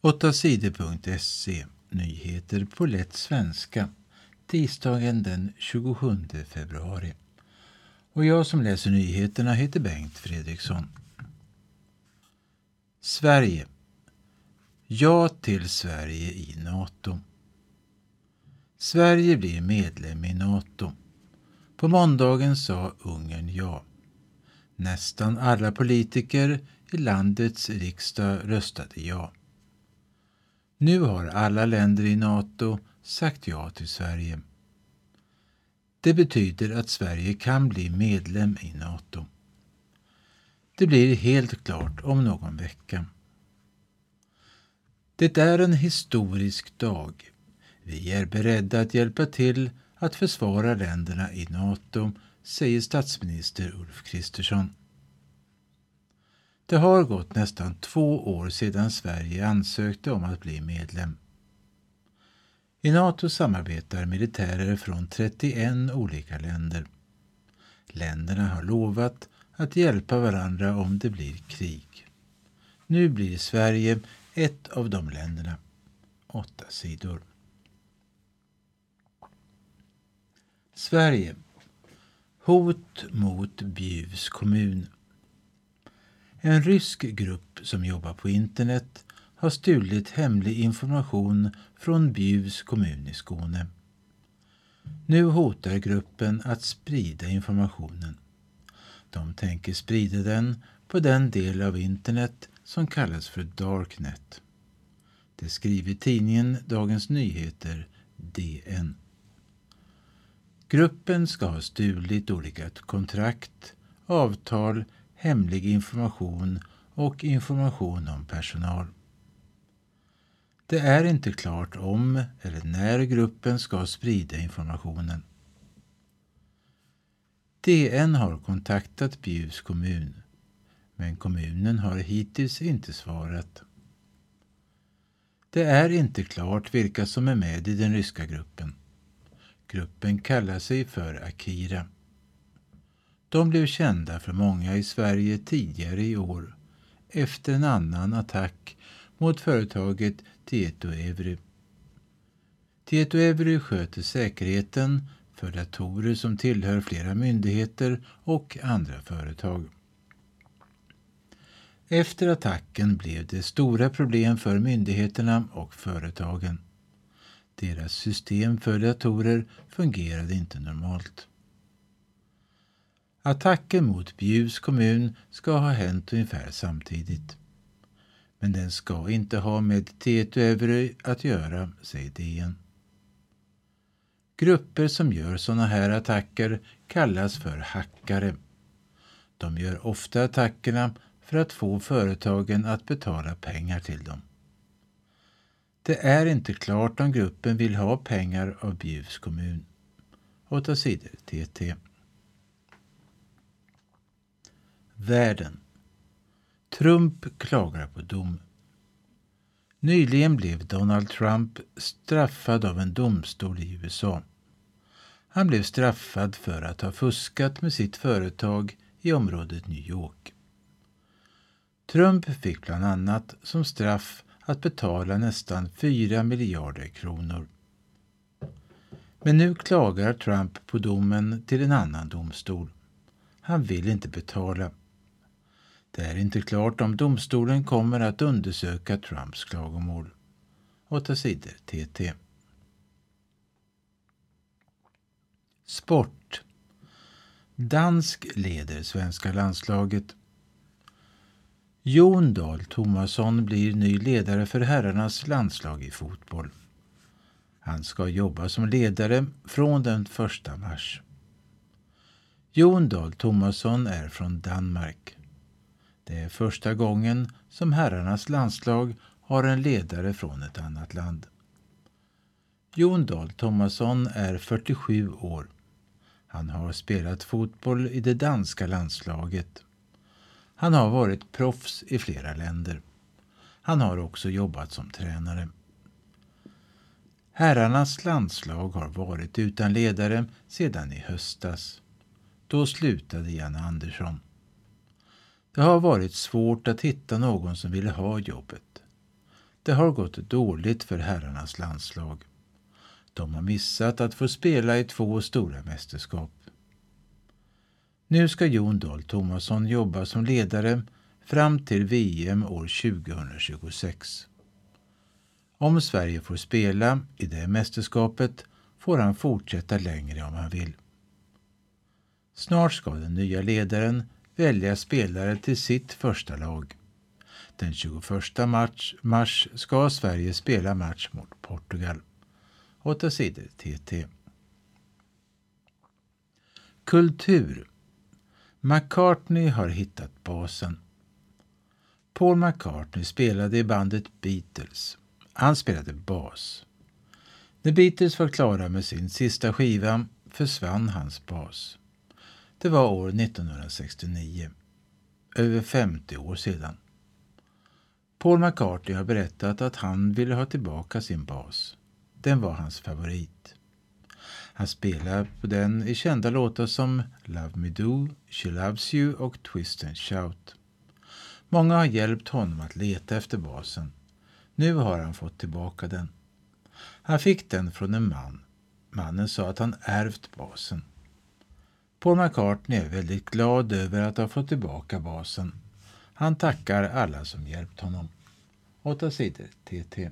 8 sidor.se Nyheter på lätt svenska tisdagen den 27 februari. Och jag som läser nyheterna heter Bengt Fredriksson. Sverige Ja till Sverige i Nato. Sverige blir medlem i Nato. På måndagen sa Ungern ja. Nästan alla politiker i landets riksdag röstade ja. Nu har alla länder i Nato sagt ja till Sverige. Det betyder att Sverige kan bli medlem i Nato. Det blir helt klart om någon vecka. Det är en historisk dag. Vi är beredda att hjälpa till att försvara länderna i Nato, säger statsminister Ulf Kristersson. Det har gått nästan två år sedan Sverige ansökte om att bli medlem. I Nato samarbetar militärer från 31 olika länder. Länderna har lovat att hjälpa varandra om det blir krig. Nu blir Sverige ett av de länderna. Åtta sidor. Sverige. Hot mot Bjuvs kommun. En rysk grupp som jobbar på internet har stulit hemlig information från Bjuvs kommun i Skåne. Nu hotar gruppen att sprida informationen. De tänker sprida den på den del av internet som kallas för Darknet. Det skriver tidningen Dagens Nyheter, DN. Gruppen ska ha stulit olika kontrakt, avtal, hemlig information och information om personal. Det är inte klart om eller när gruppen ska sprida informationen. DN har kontaktat Bjuvs kommun men kommunen har hittills inte svarat. Det är inte klart vilka som är med i den ryska gruppen. Gruppen kallar sig för Akira. De blev kända för många i Sverige tidigare i år efter en annan attack mot företaget Tietoevry. Tietoevry sköter säkerheten för datorer som tillhör flera myndigheter och andra företag. Efter attacken blev det stora problem för myndigheterna och företagen. Deras system för datorer fungerade inte normalt. Attacken mot Bjuvs kommun ska ha hänt ungefär samtidigt. Men den ska inte ha med Tieto att göra, säger DN. Grupper som gör sådana här attacker kallas för hackare. De gör ofta attackerna för att få företagen att betala pengar till dem. Det är inte klart om gruppen vill ha pengar av Bjuvs kommun. 8 sidor TT. Världen. Trump klagar på dom. Nyligen blev Donald Trump straffad av en domstol i USA. Han blev straffad för att ha fuskat med sitt företag i området New York. Trump fick bland annat som straff att betala nästan 4 miljarder kronor. Men nu klagar Trump på domen till en annan domstol. Han vill inte betala. Det är inte klart om domstolen kommer att undersöka Trumps klagomål. 8 sidor TT. Sport. Dansk leder svenska landslaget. Jon Dahl Tomasson blir ny ledare för herrarnas landslag i fotboll. Han ska jobba som ledare från den 1 mars. Jon Dahl Tomasson är från Danmark. Det är första gången som herrarnas landslag har en ledare från ett annat land. Jon Dahl Tomasson är 47 år. Han har spelat fotboll i det danska landslaget. Han har varit proffs i flera länder. Han har också jobbat som tränare. Herrarnas landslag har varit utan ledare sedan i höstas. Då slutade Jan Andersson. Det har varit svårt att hitta någon som ville ha jobbet. Det har gått dåligt för herrarnas landslag. De har missat att få spela i två stora mästerskap. Nu ska Jon Dahl Tomasson jobba som ledare fram till VM år 2026. Om Sverige får spela i det mästerskapet får han fortsätta längre om han vill. Snart ska den nya ledaren välja spelare till sitt första lag. Den 21 mars, mars ska Sverige spela match mot Portugal. 8 sidor TT. Kultur McCartney har hittat basen. Paul McCartney spelade i bandet Beatles. Han spelade bas. När Beatles var klara med sin sista skiva försvann hans bas. Det var år 1969. Över 50 år sedan. Paul McCartney har berättat att han ville ha tillbaka sin bas. Den var hans favorit. Han spelar på den i kända låtar som Love Me Do, She Loves You och Twist and Shout. Många har hjälpt honom att leta efter basen. Nu har han fått tillbaka den. Han fick den från en man. Mannen sa att han ärvt basen. Paul McCartney är väldigt glad över att ha fått tillbaka basen. Han tackar alla som hjälpt honom. 8 sidor TT.